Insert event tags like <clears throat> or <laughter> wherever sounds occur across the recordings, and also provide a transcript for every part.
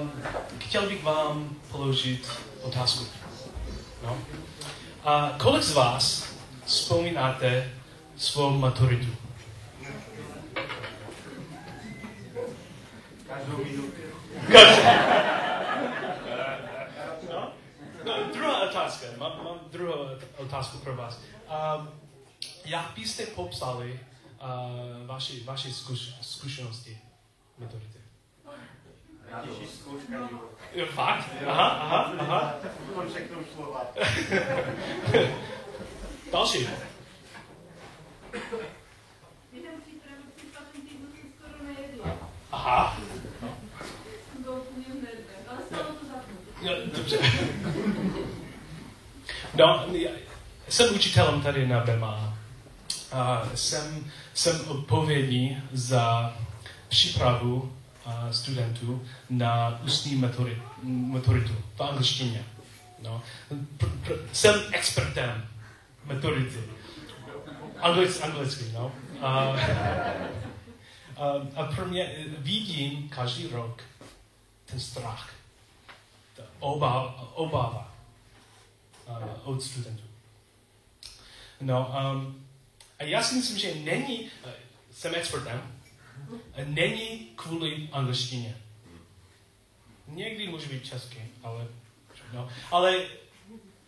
um, chtěl bych vám položit otázku. No? A kolik z vás vzpomínáte svou maturitu? Každou minutu. No? No, druhá otázka. Mám, mám druhou otázku pro vás. Um, jak byste popsali uh, vaši, vaši zkuš, zkušenosti maturity? Zkouška života. Jo, fakt? Aha, aha, aha. Slova. <laughs> Další. Aha. Jo, dobře. No, já jsem učitelem tady na BEMA. A jsem, jsem odpovědný za přípravu studentů na ústní maturi, maturitu v angličtině. No. Pr, pr, jsem expertem maturity. Anglic, anglicky, no. A, a, a pro mě vidím každý rok ten strach ta obava, obava uh, od studentů. No, um, a já si myslím, že není, jsem expertem, a není kvůli angličtině. Někdy může být česky, ale, no, ale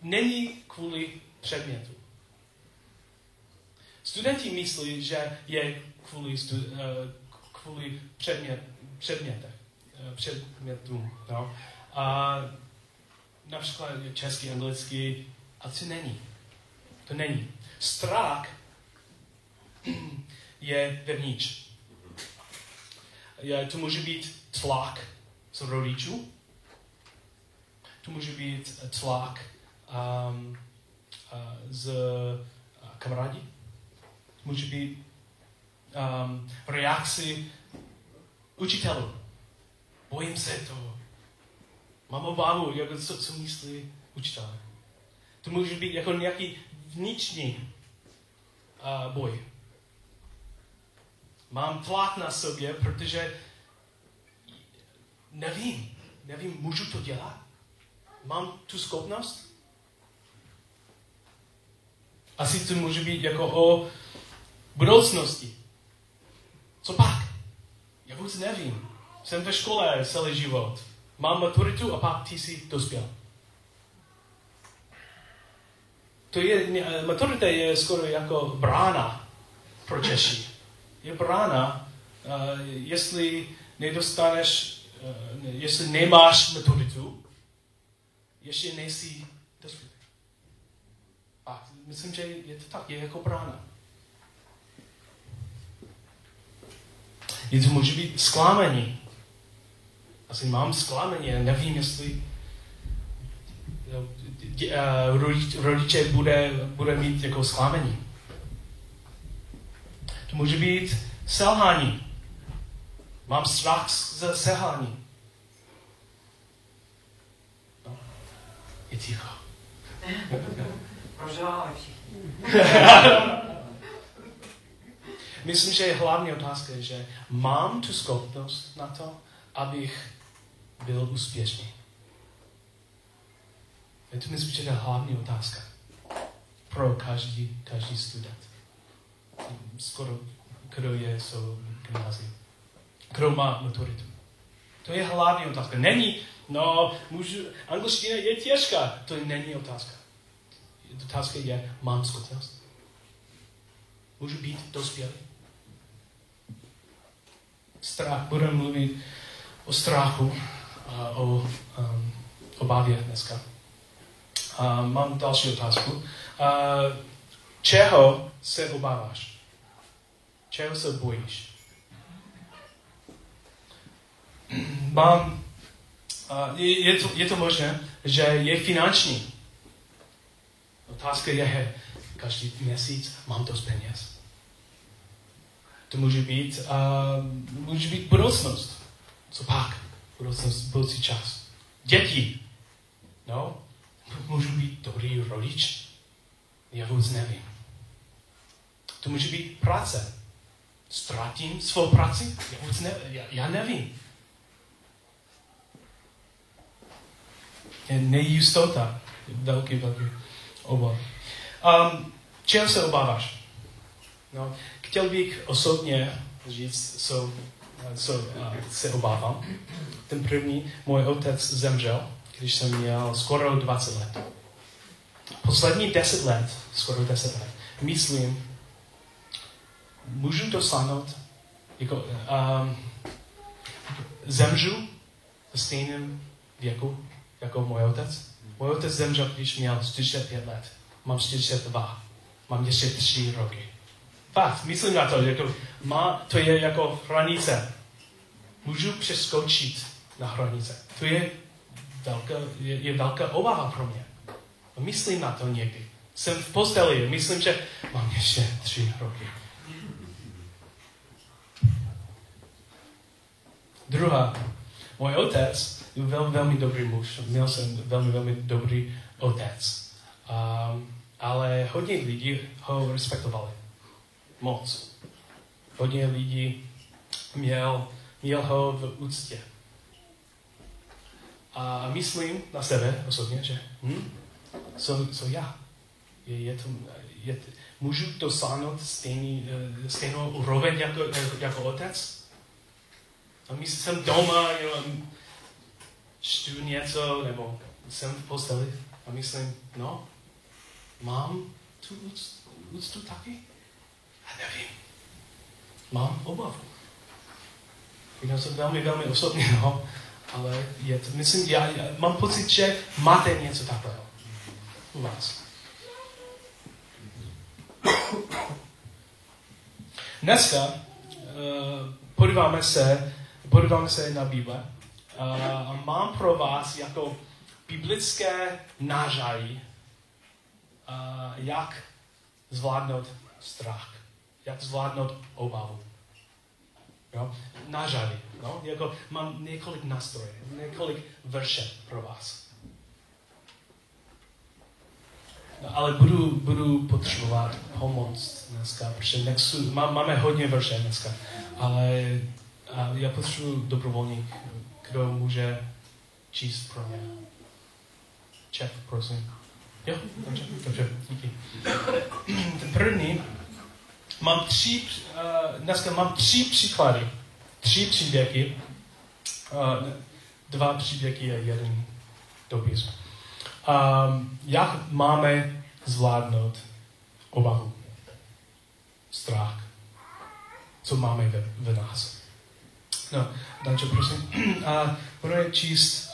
není kvůli předmětu. Studenti myslí, že je kvůli, stu, uh, kvůli předmět, předmětech, uh, předmětům. No. A například český, anglický, a to není. To není. Strach <clears throat> je vevnitř. Je, to může být tlak z rodičů, to může být tlak um, z uh, kamarádí, může být um, reakci učitelů. Bojím se toho. Mám obavu, jako co, co myslí učitel. To může být jako nějaký vnitřní uh, boj. Mám tlak na sobě, protože nevím, nevím, můžu to dělat? Mám tu schopnost? Asi to může být jako o budoucnosti. Co pak? Já vůbec nevím. Jsem ve škole celý život. Mám maturitu a pak ty jsi dospěl. To je, maturita je skoro jako brána pro Češi. Je brána, uh, jestli nedostaneš, uh, jestli nemáš maturitu, ještě nejsi dospělý. A myslím, že je to tak, je jako brána. Je může být zklamení. Asi mám zklamení, nevím, jestli uh, rodiče bude, bude mít jako zklamení. To může být selhání. Mám strach ze selhání. No. Je ticho. <laughs> Všichni. Myslím, že je hlavní otázka, že mám tu schopnost na to, abych byl úspěšný. Je to myslím, že je hlavní otázka pro každý, každý student. Skoro kdo je jsou gymnázium. Kdo má maturitu. To je hlavní otázka. Není, no, můžu, angličtina je těžká. To není otázka. Otázka je, mám schopnost. Můžu být dospělý. Strach, budeme mluvit o strachu a o um, obavě dneska. A mám další otázku. A čeho se obáváš? Čeho se bojíš? Mám, je, je, to, je to možné, že je finanční. Otázka je, každý měsíc mám dost peněz. To může být, uh, může být budoucnost. Co pak? Budoucnost, budoucí čas. Děti. No, můžu být dobrý rodič? Já vůbec nevím. To může být práce. Ztratím svou práci? Já vůbec ne, já, já nevím. je nejistota, velký, velký obav. Um, čeho se obáváš? No, chtěl bych osobně říct, co, co uh, se obávám. Ten první, můj otec zemřel, když jsem měl skoro 20 let. Poslední 10 let, skoro 10 let, myslím, můžu dosáhnout, jako, um, zemřu ve stejném věku jako můj otec. Můj otec zemřel, když měl 45 let. Mám 42. Mám ještě 3 roky. Fakt, myslím na to, jako, má, to je jako hranice. Můžu přeskočit na hranice. To je velká, je, je velká obava pro mě. Myslím na to někdy. Jsem v posteli, myslím, že mám ještě tři roky. Druhá. Můj otec byl velmi, velmi dobrý muž. Měl jsem velmi, velmi dobrý otec. Um, ale hodně lidí ho respektovali. Moc. Hodně lidí měl, měl ho v úctě. A myslím na sebe osobně, že hm, co, co já. Je, je to, je, můžu dosáhnout stejný, eh, stejnou úroveň jako, jako otec? A myslím, jsem doma, jenom čtu něco, nebo jsem v posteli a myslím, no, mám tu úctu, úctu taky? A nevím. Mám obavu. Je to velmi, velmi osobně, no, ale je to, myslím, já, já mám pocit, že máte něco takového u vás. Dneska uh, podíváme se, podíváme se na Bible a mám pro vás jako biblické nážají, jak zvládnout strach, jak zvládnout obavu. Jo? Nážady. No? Jako mám několik nástrojů, několik verše pro vás. No, ale budu, budu potřebovat pomoc dneska, protože nechci, má, máme hodně verše dneska, ale a já potřebuji dobrovolník, kdo může číst pro mě. Ček, prosím. Jo, dobře, dobře, díky. Ten první, mám tři, uh, dneska mám tři příklady, tři příběhy, uh, dva příběhy a jeden dopis. Jak máme zvládnout obavu, strach, co máme ve, ve nás. No, Danče, prosím. <clears throat> A budeme číst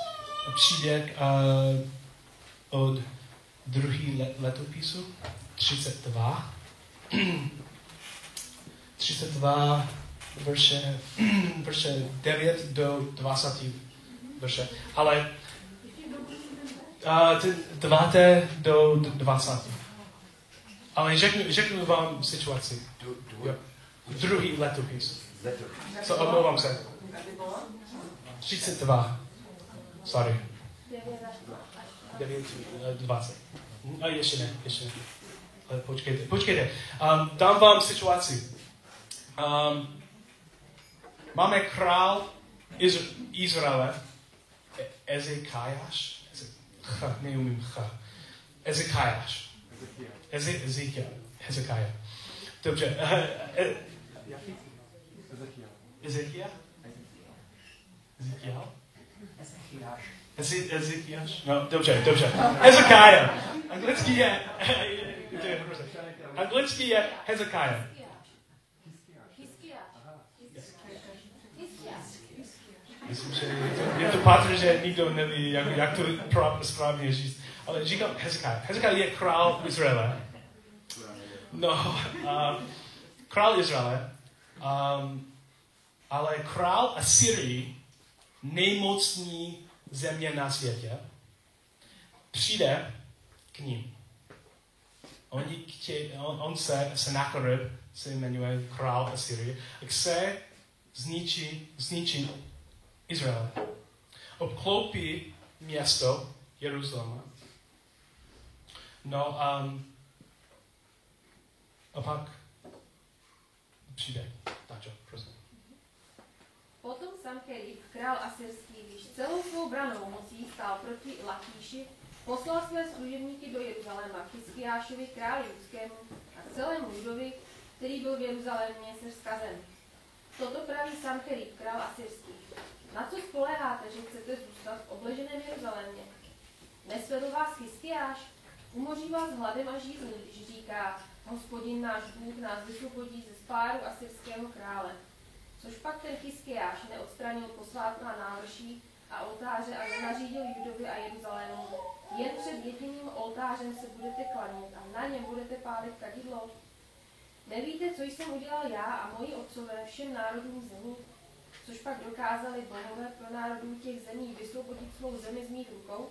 příběh uh, od druhý let, letopisu, 32. 32 <clears throat> verše, <clears throat> verše 9 do 20 verše. Ale uh, 9 do 20. Ale řeknu, řeknu vám situaci. Druhý letopis. Co omlouvám se. 32. Sorry. 9, 20. A ještě ne, ještě ne. Počkejte, počkejte. Um, dám vám situaci. Um, máme král Iz- Izraele, e- Ezekiáš, Eze- neumím ch. Ezekiáš. Eze- Ezekiel. Hezekiah. Dobře. <laughs> E- Ezekiel? Ezekiel? Ezi- Ezekiáš? No, dobře, dobře. <laughs> Hezekiah. Anglicky je... <laughs> to je hrozné. Anglicky je Hezekiah. Myslím, že je to, je to patří, že nikdo neví, jak, jak to pra- správně říct. Ale říkám Hezekiah. Hezekiah je král Izraele. No, <laughs> um, král Izraele. Um, ale král Asyrii, nejmocní země na světě, přijde k ním. Oni chtě, on, on se, Sennacherib, se jmenuje král Asyrie, chce zničit, zničit Izrael. Obklopí město Jeruzaléma. No um, a pak přijde. Takže, prosím. Potom Sancherib, král asyrský, když celou svou branou mocí stál proti Lakíši, poslal své služebníky do Jeruzaléma k Hiskiášovi, králi judskému a celému Judovi, který byl v Jeruzalémě se vzkazem. Toto praví Sancherib, král asyrský. Na co spoléháte, že chcete zůstat v obleženém Jeruzalémě? Nesvedl vás Hiskiáš? Umoří vás hladem a žízní, když říká, hospodin náš Bůh nás vysvobodí ze spáru asyrského krále. Což pak ten Hiskiáš neodstranil posvátná návrší a oltáře a nenařídil Judovi a Jeruzalému. Jen před jediným oltářem se budete klanit a na něm budete pálit kadidlo. Nevíte, co jsem udělal já a moji otcové všem národům zemí? Což pak dokázali bohové pro národů těch zemí vysvobodit svou zemi z mých rukou?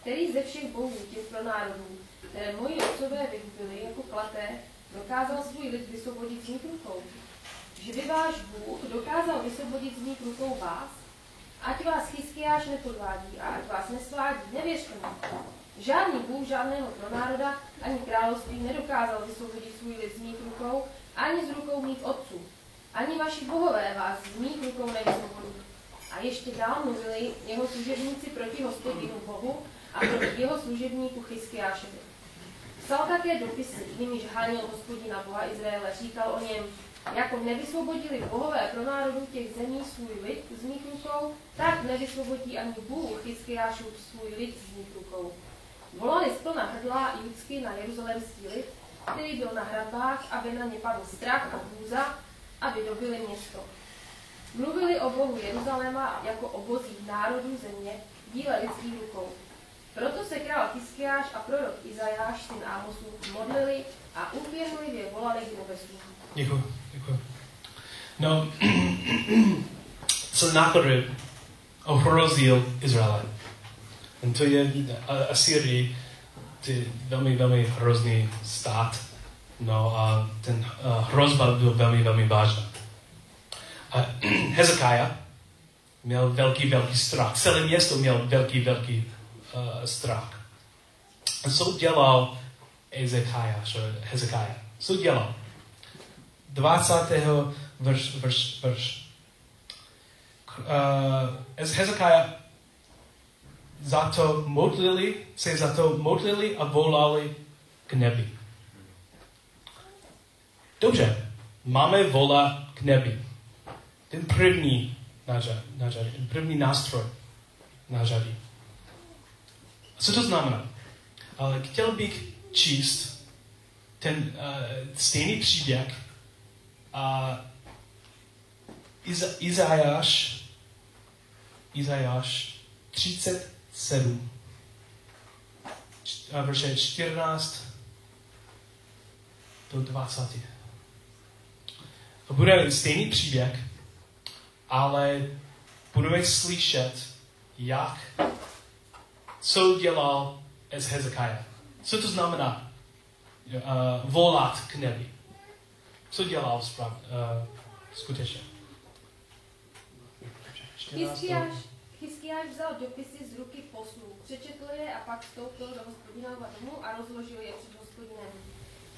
Který ze všech bohů těch pro národů, které moji otcové vykupili jako klaté, dokázal svůj lid vysvobodit z mých rukou? Že by váš Bůh dokázal vysvobodit z mých rukou vás? Ať vás Chyskiáš nepodvádí a ať vás nesvádí, nevěřte mi. Žádný Bůh žádného pronároda ani království nedokázal vysvobodit svůj lid z mých rukou, ani z rukou mých otců. Ani vaši bohové vás z mých rukou nevysvobodí. A ještě dál mluvili jeho služebníci proti hospodinu Bohu a proti jeho služebníku Chyskiášovi. Psal také dopisy, jimiž hánil hospodina Boha Izraele, říkal o něm, jako nevysvobodili bohové pro národů těch zemí svůj lid z mých rukou, tak nevysvobodí ani Bůh Chyskiášův svůj lid z mých rukou. Volali splna hrdla judsky na jeruzalémský lid, který byl na hradbách, aby na ně padl strach a hrůza, aby dobili město. Mluvili o Bohu Jeruzaléma jako o bozích národů země, díle lidských rukou. Proto se král Hiskiáš a prorok Izajáš, syn Ámosův, modlili a úpěnlivě volali k nebesům. Děkuji, děkuji. No, <clears throat> co náklady ohrozil Izrael. A to je Assyrii, ty velmi, velmi hrozný stát. No a ten uh, hrozba byl velmi, velmi vážná. A <clears throat> Hezekiah měl velký, velký strach. Celé město měl velký, velký uh, strach. A co dělal? Hezekiah? Co dělal? 20. verš, verš, verš. Uh, Hezekiah za to modlili, se za to modlili a volali k nebi. Dobře, máme vola k nebi. Ten první na řadě, ten první nástroj na řadě. Co to znamená? Ale chtěl bych číst ten uh, stejný příběh a Iza, Izajáš, Izajáš 37, verše 14 do 20. A bude stejný příběh, ale budeme slyšet, jak, co dělal z Hezekiah. Co to znamená uh, volat k nebi? Co dělal sprav, uh, skutečně? Hiskiáš, vzal dopisy z ruky poslů, přečetl je a pak vstoupil do hospodinova domu a rozložil je před hospodinem.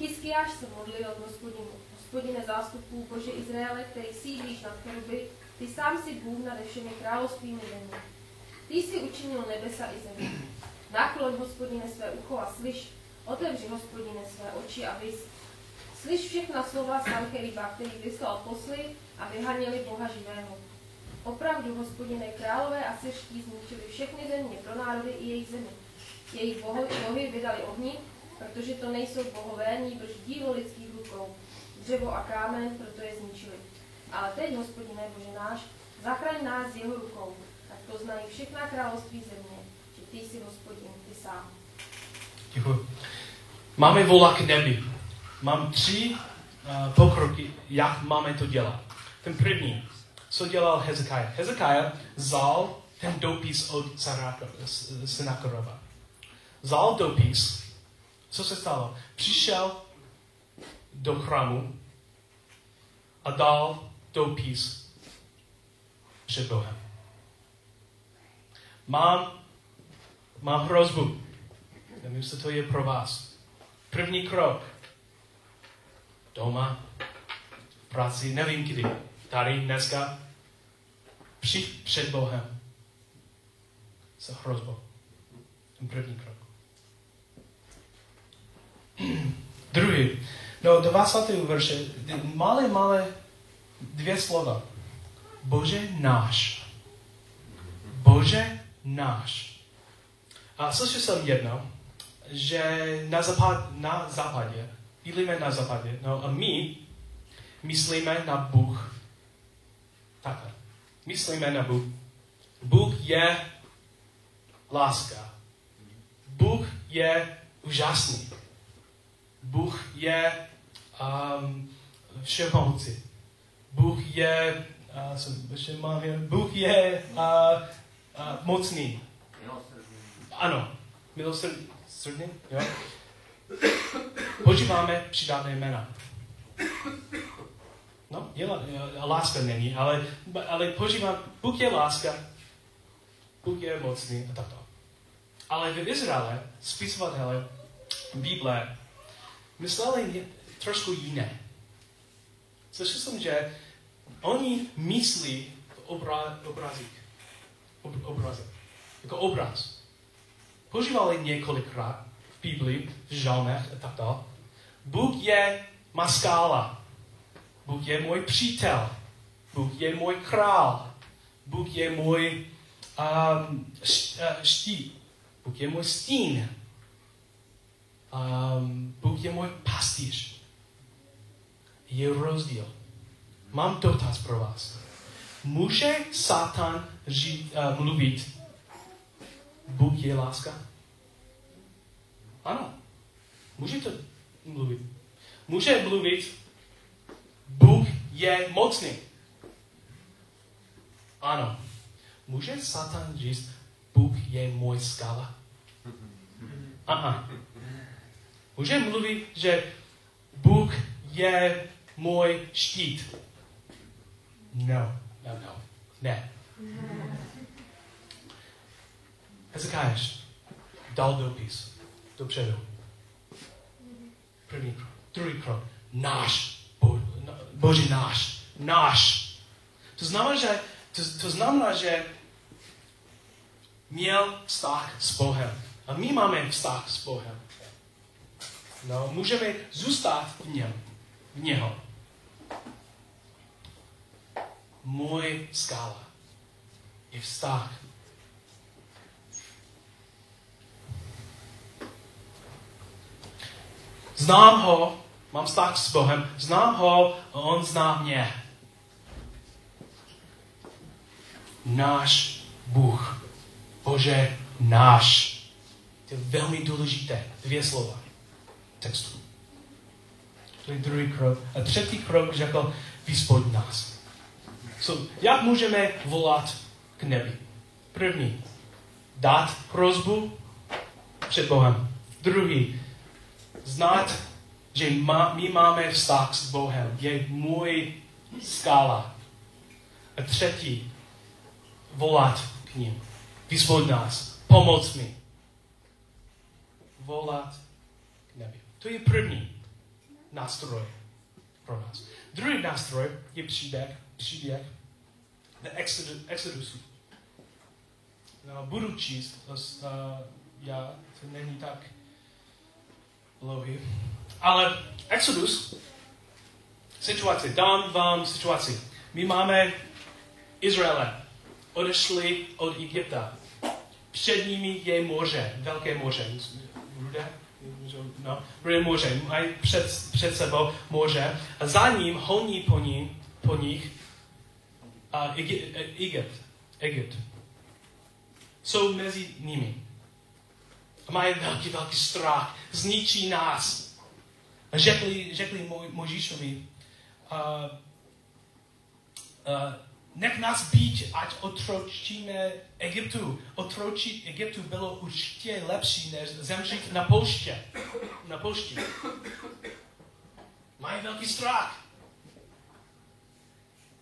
Hiskiáš se modlil k hospodinu. Hospodine zástupů Bože Izraele, který sídlíš nad keruby, ty sám si Bůh nade všemi královstvími země. Ty jsi učinil nebesa i zemi. Nakloň, hospodine, své ucho a slyš, otevři, hospodine, své oči a vys. Slyš všechna slova Sancheriba, který vyslal posly a vyhanili Boha živého. Opravdu, hospodine, králové a syrští zničili všechny země pro národy i jejich zemi. Jejich bohy, bohy vydali ohni, protože to nejsou bohové, nýbrž dílo lidských rukou. Dřevo a kámen, proto je zničili. Ale teď, hospodine Bože náš, zachraň nás jeho rukou, tak to znají všechna království země, že ty jsi hospodin, ty sám. Děkuji. Máme vola k nebi. Mám tři uh, pokroky, jak máme to dělat. Ten první, co dělal Hezekiah? Hezekiah vzal ten dopis od Senakorova. Vzal dopis, co se stalo? Přišel do chrámu a dal dopis před Bohem. Mám, mám hrozbu. Nevím, jestli to je pro vás. První krok. Doma, v práci, nevím kdy. Tady, dneska. přijít před Bohem s hrozbou. Ten první krok. <clears throat> Druhý. No, 20. verše, malé, malé dvě slova. Bože náš. Bože náš. A slyšel jsem jedno, že na, západ, na západě, bydlíme na západě, no a my myslíme na Bůh. Takhle. Myslíme na Bůh. Bůh je láska. Bůh je úžasný. Bůh je um, všemohoucí. Bůh je, uh, jsem, ještě mám, Bůh je uh, uh, mocný. Ano, milosrdný, jo. Používáme přidávané jména. No, je, láska není, ale, ale používám, Bůh je láska, Bůh je mocný a takto. Ale v Izraele spisovatelé Bible mysleli trošku jiné. Slyšel jsem, že oni myslí v obra, obrazík. Ob, obrazek. Jako obraz. Používali několikrát v Biblii, v žalmech a tak dále. Bůh je maskála. Bůh je můj přítel. Bůh je můj král. Bůh je můj um, štít. Bůh je můj stín. Um, Bůh je můj pastýř. Je rozdíl. Mám dotaz pro vás. Může Satan žít, uh, mluvit, Bůh je láska? Ano. Může to mluvit. Může mluvit, Bůh je mocný. Ano. Může Satan říct, Bůh je můj skala? Aha. Může mluvit, že Bůh je můj štít? No, no, no. Ne. Hezekáš dal dopis dopředu. První krok. Druhý krok. Náš. Bo, boží náš. Náš. To znamená, že, to, to znamená, že měl vztah s Bohem. A my máme vztah s Bohem. No, můžeme zůstat v něm. V něho. Můj skála je vztah. Znám ho, mám vztah s Bohem, znám ho a on zná mě. Náš Bůh. Bože náš. To je velmi důležité. Dvě slova textu. To je druhý krok. A třetí krok řekl, vyspod nás. So, jak můžeme volat k nebi? První, dát prozbu před Bohem. Druhý, znát, že má, my máme vztah s Bohem. Je můj skála. A třetí, volat k ním. Vyspod nás. Pomoc mi. Volat k nebi. To je první nástroj pro nás. Druhý nástroj je příběh, příběh The Exodus. No, budu číst, uh, já, to není tak dlouhý. Ale Exodus, situace, dám vám situaci. My máme Izraele, odešli od Egypta. Před nimi je moře, velké moře. Rude? No, rude moře. Mají před, před sebou moře. A za ním honí po, ní, po nich Egypt. Egypt. Jsou mezi nimi. A mají velký, velký strach. Zničí nás. A řekli, řekli Možíšovi, uh, uh, nech nás být, ať otročíme Egyptu. Otročit Egyptu bylo určitě lepší, než zemřít na pouště. Na poušti. Mají velký strach.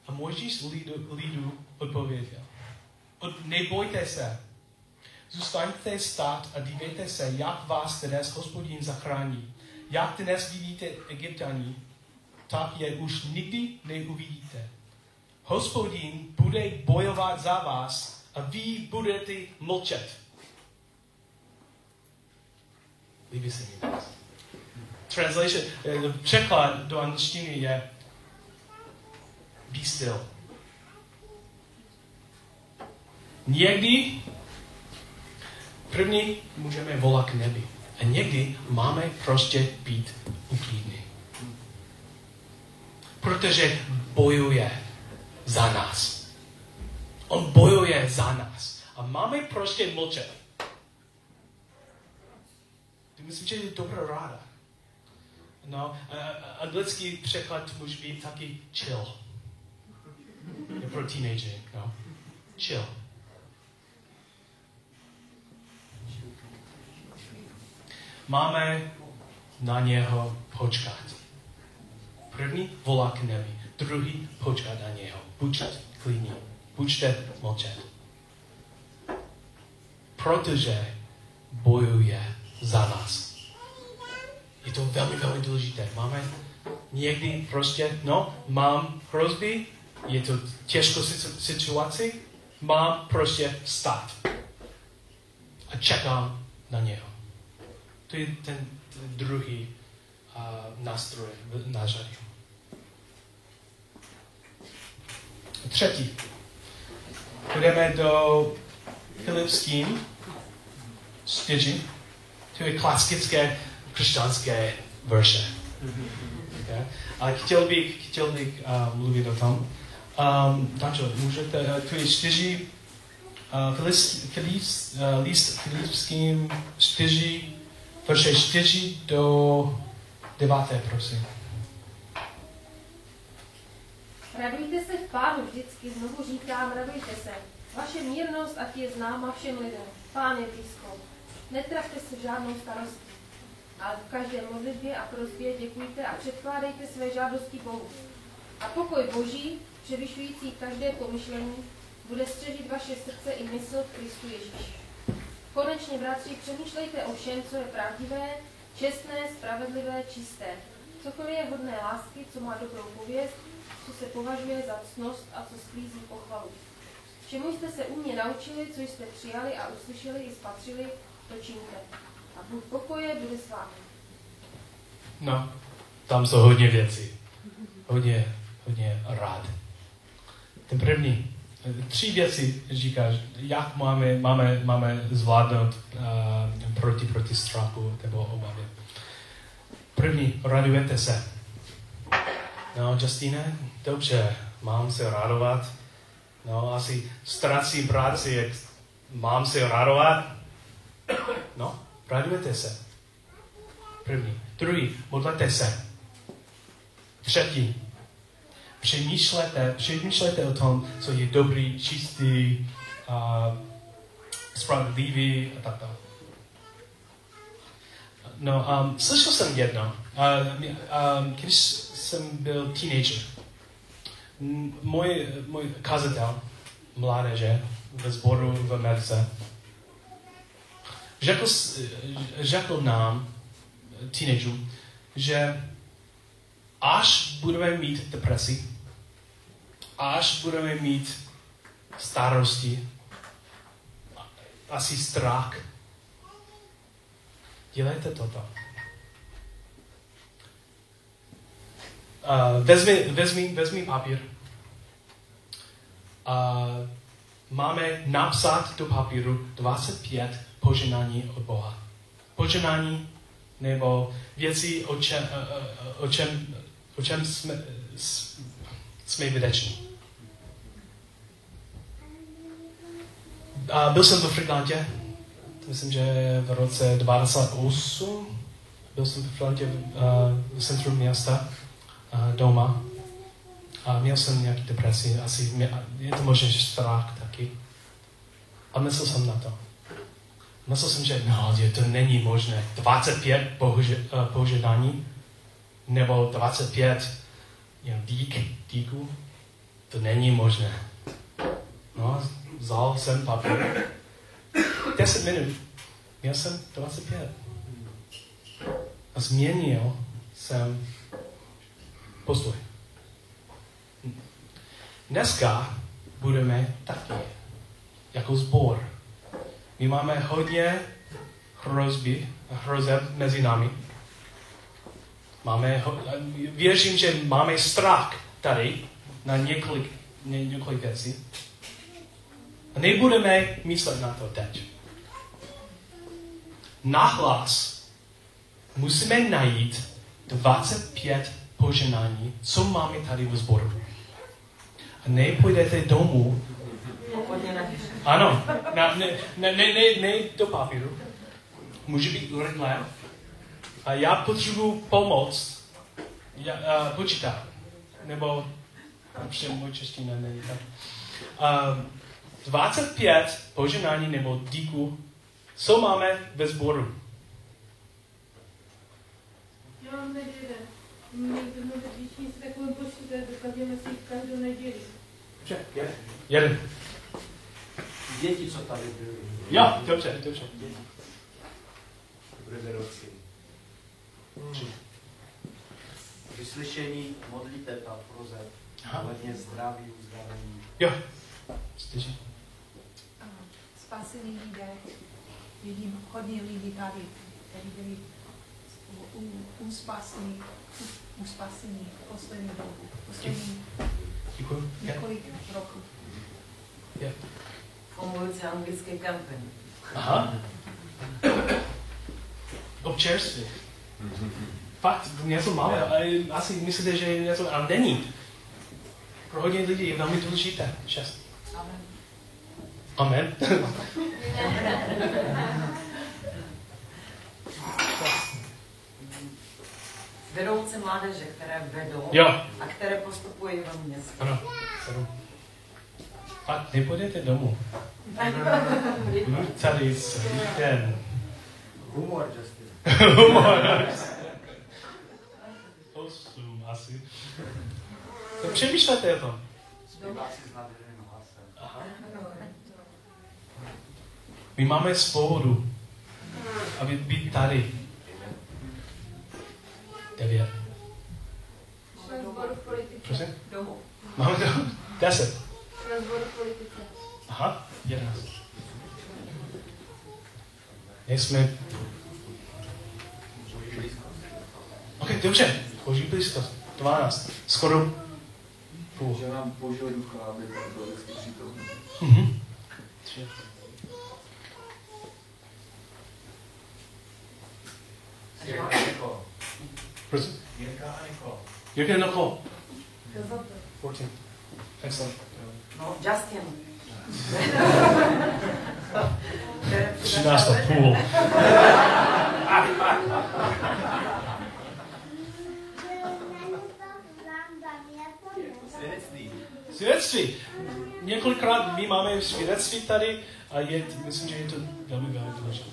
A Mojžíš lidu, lidu odpověděl. Od, nebojte se. Zůstaňte stát a dívejte se, jak vás dnes hospodin zachrání. Jak dnes vidíte Egyptani, tak je už nikdy neuvidíte hospodin bude bojovat za vás a vy budete mlčet. Líbí se mi. Translation, eh, překlad do angličtiny je be still. Někdy první můžeme volat k nebi. A někdy máme prostě být uklidní. Protože bojuje za nás. On bojuje za nás. A máme prostě mlčet. Myslím, že je dobrá ráda. No, a, anglický překlad může být taky chill. Je pro teenager, no. Chill. Máme na něho počkat. První volá k nebi, druhý počkat na něho. Buďte klidní, buďte mlčet. Protože bojuje za nás. Je to velmi, velmi důležité. Máme někdy prostě, no, mám hrozby, je to těžkou situaci, mám prostě stát. A čekám na něho. To je ten, druhý uh, nástroj na řadě. Třetí. Půjdeme do Filipským čtyři. To je klasické křesťanské verše. Okay? Ale chtěl bych, chtěl bych uh, mluvit o tom. Um, Dančo, můžete, uh, to je čtyři, uh, Filipským čtyři, verše čtyři do deváté, prosím. Radujte se v pánu vždycky, znovu říkám, radujte se. Vaše mírnost, ať je známa všem lidem. Pán je blízko. Netrapte se žádnou starostí. Ale v každé modlitbě a prosbě děkujte a předkládejte své žádosti Bohu. A pokoj Boží, převyšující každé pomyšlení, bude střežit vaše srdce i mysl v Kristu Ježíši. Konečně, bratři, přemýšlejte o všem, co je pravdivé, čestné, spravedlivé, čisté. Cokoliv je hodné lásky, co má dobrou pověst, co se považuje za cnost a co sklízí pochvalu. Čemu jste se u mě naučili, co jste přijali a uslyšeli i spatřili, to čiňte. A Bůh pokoje bude s vámi. No, tam jsou hodně věcí. Hodně, hodně rád. Ten první, tři věci říkáš, jak máme, máme, máme zvládnout uh, proti, proti strachu nebo obavě. První, radujete se. No, Justine, dobře, mám se radovat. No, asi ztrácím práci, jak mám se radovat. No, radujete se. První. Druhý, modlete se. Třetí, přemýšlete, přemýšlete o tom, co je dobrý, čistý, uh, spravedlivý a tak dále. No, um, slyšel jsem jedno, uh, um, když jsem byl teenager. Můj, můj kazatel mládeže ve sboru v Americe řekl, řekl nám, teenagerům, že až budeme mít depresi, až budeme mít starosti, asi strach, dělejte toto. Uh, vezmi, vezmi, vezmi papír. Uh, máme napsat do papíru 25 poženání od Boha. Poženání nebo věci, o čem, o čem, o čem jsme, jsme vydeční. A byl jsem v Frigantě, myslím, že v roce 98. Byl jsem v Frigantě v centru města uh, doma. A měl jsem nějaký depresi, asi mě, je to možná, strach taky. A myslel jsem na to. Myslel jsem, že no, že to není možné. 25 bože, uh, požadání nebo 25 you know, dík, díků, to není možné. No, vzal jsem papír. 10 minut. Měl jsem 25. A změnil jsem postoj. Dneska budeme taky jako sbor. My máme hodně hrozby, hrozeb mezi námi. Máme, věřím, že máme strach tady na několik, ně, několik věcí. A nebudeme myslet na to teď. Nahlas musíme najít 25 poženání, co máme tady v sboru. A nepůjdete domů ano, na, ne, ne, ne, ne, ne do papíru. Může být rychle. A já potřebuji pomoc. Já, a, počítá. Nebo, protože můj čeština není tak. Um, 25 poženání nebo díku, co máme ve sboru. Já mám teď jeden. Někdo mluví většině s takovým počítače, dokazujeme si každou neděli. Dobře, jeden. Jeden. Děti, co tady byly. Jo, dobře, dobře. Dobré vedoucí. Vyslyšení, modliteb a prozeb. Aha. Hodně zdraví, uzdravení. Jo. Slyším. Spasený lidé, vidím hodně lidí tady, kteří byli u, u, uspasení, u, uspasení poslední dobu, poslední Děkuji. Několik roků. Jo. Fungující anglický kampaň. Aha. Občerstvě. Fakt, něco máme, ale asi myslíte, že je něco, ale není. Pro hodně lidí je velmi důležité. Šest. Amen. Vedoucí mládeže, které vedou Jo. a které postupují ve městě. Ano. Sedm. Fakt, nepůjdete domů. Budu <laughs> tady celý den. Humor, Justin. <laughs> Humor. Osm asi. To přemýšlete o tom. Zpěváci s nádherným hlasem. Aha. My máme svobodu, aby být tady. Devět. Prosím? Domů. Máme to? Deset. V politice. Aha, jedenáct. Nejsme... Ok, dobře. Boží blízkost. Dvanáct. Skoro půl. Že nám Božího ducha, aby byl vždycky přítomný. Mhm. Tři. Jirka a Niko. Prosím? Jirka a Niko. Jirka Nicole. Kdo za to? 14. Excellent. No, Justin. Které 13 a půl. Svědectví. Svědectví. Několikrát my máme svědectví tady a je, myslím, že je to velmi, velmi důležité.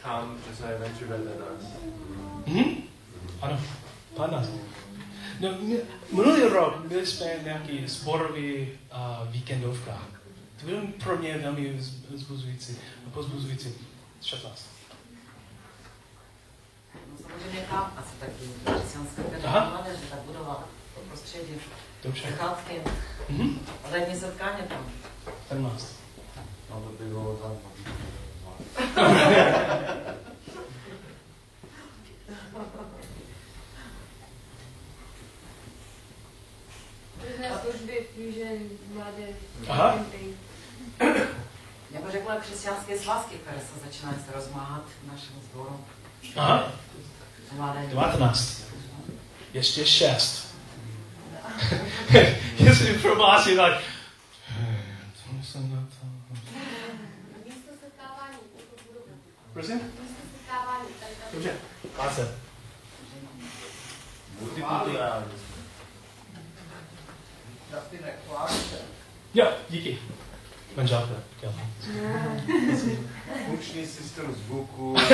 13. Kam, že se venture vedle nás. Mhm. Ano, 15. No, my- minulý rok byli jsme nějaký sborový uh, víkendovka. To bylo pro mě velmi a pozbuzující. 16. No, samozřejmě chápu, asi taky křesťanské Aha. mládeže, tak budova to prostředí. Dobře. Přecházky, Mhm. letní setkání tam. 17. No to by bylo tam. Různé služby, fusion, mládež, Aha. Já bych řekla křesťanské svazky, které se začínají se rozmáhat v našem sboru. Aha, Mladé 19. Ještě 6. <laughs> Jestli pro vás je tak... Co jsem na to... Místo setkávání, jako budova. Prosím? Dobře. 20. Multimediální. Justine, chválí se. Jo, díky. Manželka. Funkční systém zvuku. Já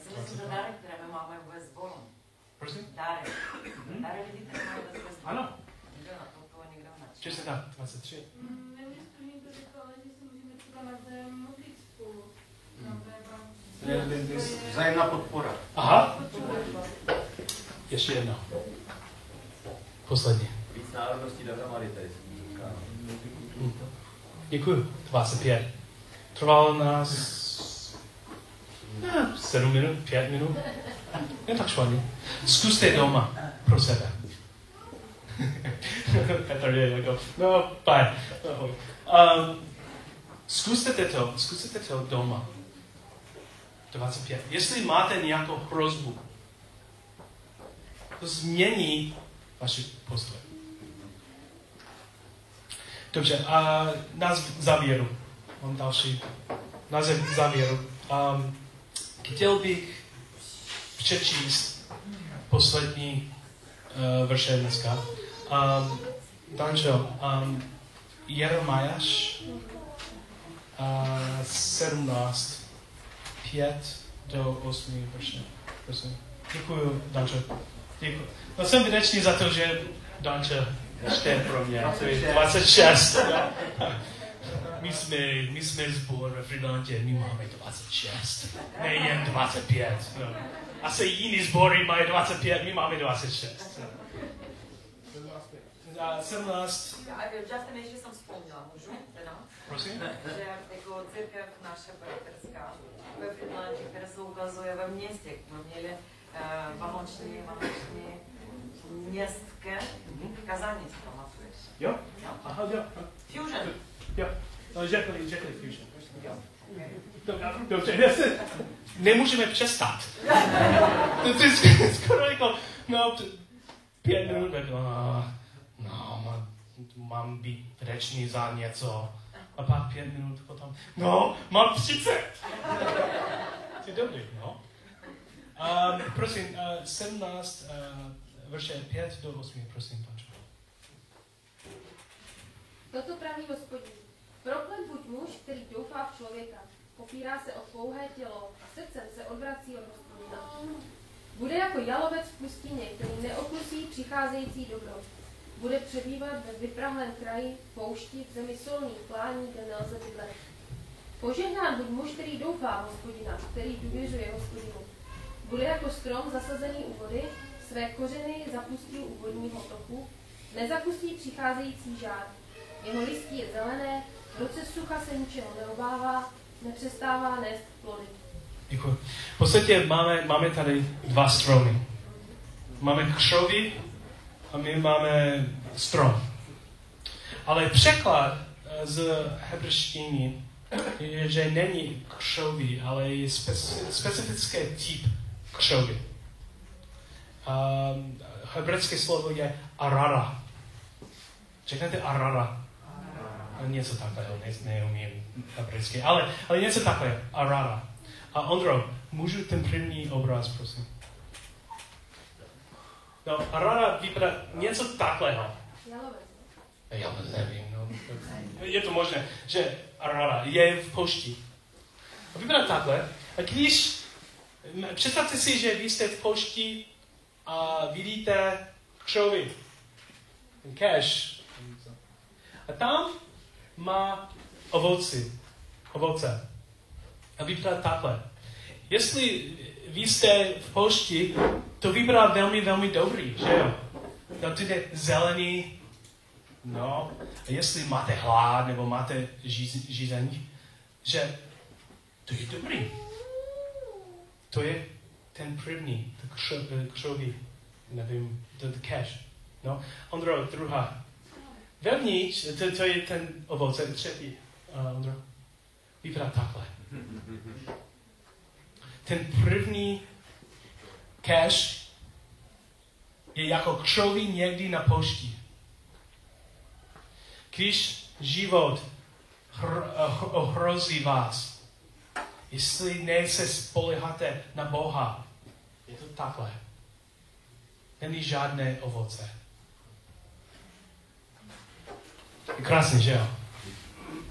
si myslím, že dary, které my máme ve sboru. Prosím? Dary. Dary lidí, které máme ve sboru. Ano. Nikdo na to, to nikdo na tak, 23. Mm, Nevím, jestli to někdo říkal, ale že se můžeme třeba navzájem modlit spolu. Na weba. Ne, ne, ne, vzájemná podpora. Aha. Ještě jedno. Poslední. Víc národností dohromady tady. Děkuji. 25. Trvalo nás eh, 7 minut, 5 minut. Je tak špatně. Zkuste doma pro sebe. <laughs> Petr je jako, no, fajn. Um, zkuste to, zkuste to doma. 25. Jestli máte nějakou hrozbu, to změní vaši postoj. Dobře, a na závěru. Mám další. Na závěru. Um, chtěl bych přečíst poslední uh, verše dneska. Um, Dančo, um, Jeremiáš 17, 5 do 8 verše. Prosím. Děkuji, Dančo. Děkuji. No jsem vděčný za to, že Dančo čte pro mě. To je 26. jo. My jsme, my jsme zbor ve Fridantě, my máme 26. Ne jen 25. No. Asi jiný sbory mají 25, my máme 26. No. A 17, Já, ještě jsem vzpomněla, můžu? Teda? Prosím? Že jako církev naše bratrská ve Finlandě, která se ukazuje ve městě, jsme měli uh, vánoční, vánoční městské kazání, si pamatuješ? Jo? Aha, jo. Fusion. Jo. No, řekli, řekli Fusion. Dobře, Dobře, nemůžeme přestat. <laughs> To je skoro jako, no, pět minut, no, no, mám, být vděčný za něco. A pak pět minut potom, no, mám 30. To je dobrý, no. Um, prosím, uh, 17, uh, verše 5 do 8, prosím, Pančo. Toto praví hospodin. Proklet buď muž, který doufá v člověka, popírá se o pouhé tělo a srdcem se odvrací od hospodina. Bude jako jalovec v pustině, který neokusí přicházející dobro. Bude přebývat ve vyprahlém kraji, poušti, v zemi solných plání, kde nelze bydlet. Požehnán buď muž, který doufá hospodina, který důvěřuje hospodinu. Bude jako strom zasazený u vody, své kořeny zapustí u vodního toku, nezakusí přicházející žár. Jeho listí je zelené, roce sucha se ničeho neobává, nepřestává nést plody. Děkuji. V podstatě máme, máme tady dva stromy. Máme křovy a my máme strom. Ale překlad eh, z hebrštiny je, že není křovy, ale je speci, specifický typ křovy. Um, hebrejské slovo je arara. Řeknete arara. Něco takového, ne, neumím hebrejsky, ale, ale něco takové, arara. A Ondro, můžu ten první obraz, prosím? No, arara vypadá něco. Jalovec. Já nevím, no. Je to možné, že arara je v pošti. A vypadá takhle. A když, představte si, že vy jste v pošti a vidíte křovy, ten cash. A tam má ovoci, ovoce. A vypadá takhle. Jestli vy jste v pošti, to vypadá velmi, velmi dobrý, že jo? No, to je zelený, no, a jestli máte hlad nebo máte žíz- žízení, že to je dobrý. To je ten první, to křo- křoví, nevím, to cash. No, Ondro, druhá. Vevnitř, to, to je ten ovoce, třetí, uh, Ondro. Vypadá takhle. Ten první cash je jako křoví někdy na pošti. Když život eh, ohrozí vás, jestli ne se spoleháte na Boha, je to takhle. Není žádné ovoce. Je krásný, že jo?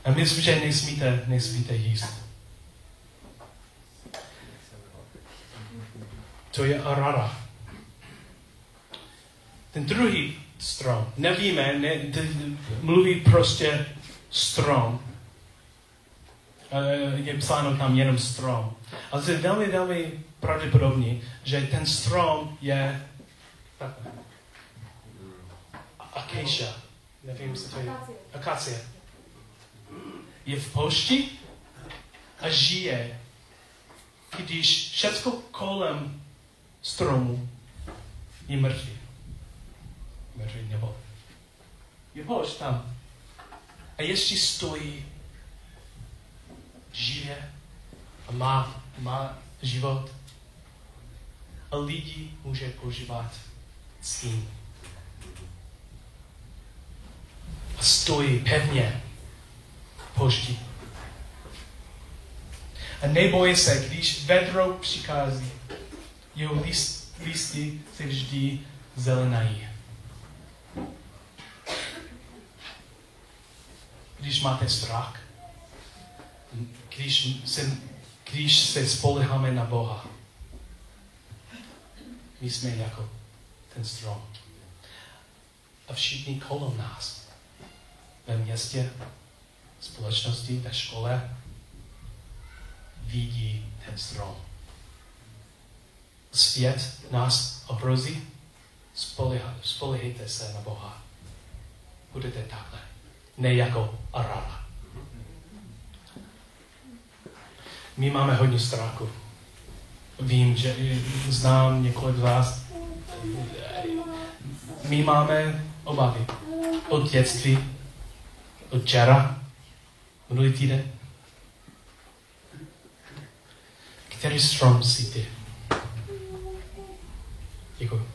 A myslím, že nesmíte, nesmíte jíst. To je arara. Ten druhý strom, nevíme, ne, mluví prostě strom. Eh, Je psáno tam jenom strom. Ale to je velmi, velmi pravděpodobně, že ten strom je. Acacia. Nevím, jestli to je. Akacie. Je v poušti a žije, když všecko kolem stromu je mrtvý. Mrtvý nebo je poušť tam. A ještě stojí, žije a má, má život. A lidi může používat s tím. A stojí pevně poušti. A nebojí se, když vedro přichází. Jeho list, listy se vždy zelenají. Když máte strach, když se, když se spoleháme na Boha, my jsme jako ten strom. A všichni kolem nás, ve městě, společnosti, ve škole, vidí ten strom. Svět nás ohrozí, spolehejte se na Boha. Budete takhle. Ne jako Arara. My máme hodně strachu. Vím, že znám několik z vás. My máme obavy od dětství, od včera, minulý týden. Který strom jsi ty? Děkuji.